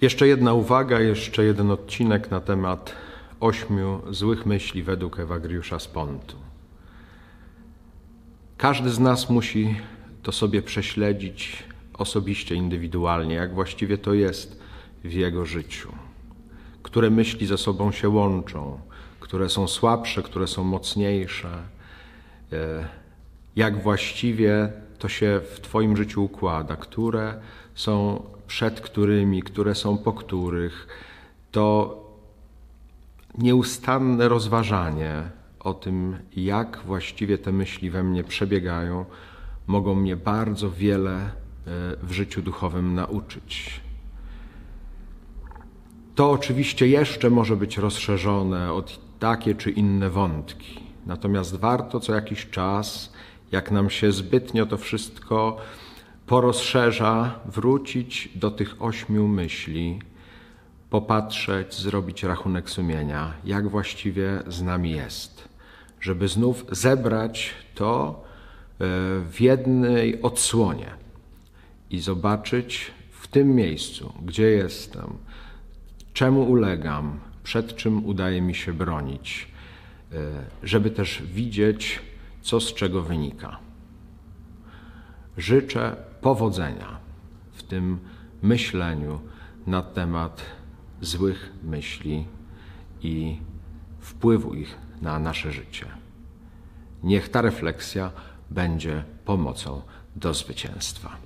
Jeszcze jedna uwaga, jeszcze jeden odcinek na temat ośmiu złych myśli według Ewagriusza z Pontu. Każdy z nas musi to sobie prześledzić osobiście, indywidualnie, jak właściwie to jest w jego życiu. Które myśli ze sobą się łączą, które są słabsze, które są mocniejsze. Jak właściwie to się w Twoim życiu układa, które są przed którymi, które są po których. To nieustanne rozważanie o tym, jak właściwie te myśli we mnie przebiegają, mogą mnie bardzo wiele e, w życiu duchowym nauczyć. To oczywiście jeszcze może być rozszerzone o takie czy inne wątki. Natomiast warto co jakiś czas, jak nam się zbytnio to wszystko porozszerza, wrócić do tych ośmiu myśli, popatrzeć, zrobić rachunek sumienia, jak właściwie z nami jest, żeby znów zebrać to e, w jednej odsłonie i zobaczyć w tym miejscu, gdzie jestem, czemu ulegam, przed czym udaje mi się bronić, e, żeby też widzieć, co z czego wynika. Życzę powodzenia w tym myśleniu na temat złych myśli i wpływu ich na nasze życie. Niech ta refleksja będzie pomocą do zwycięstwa.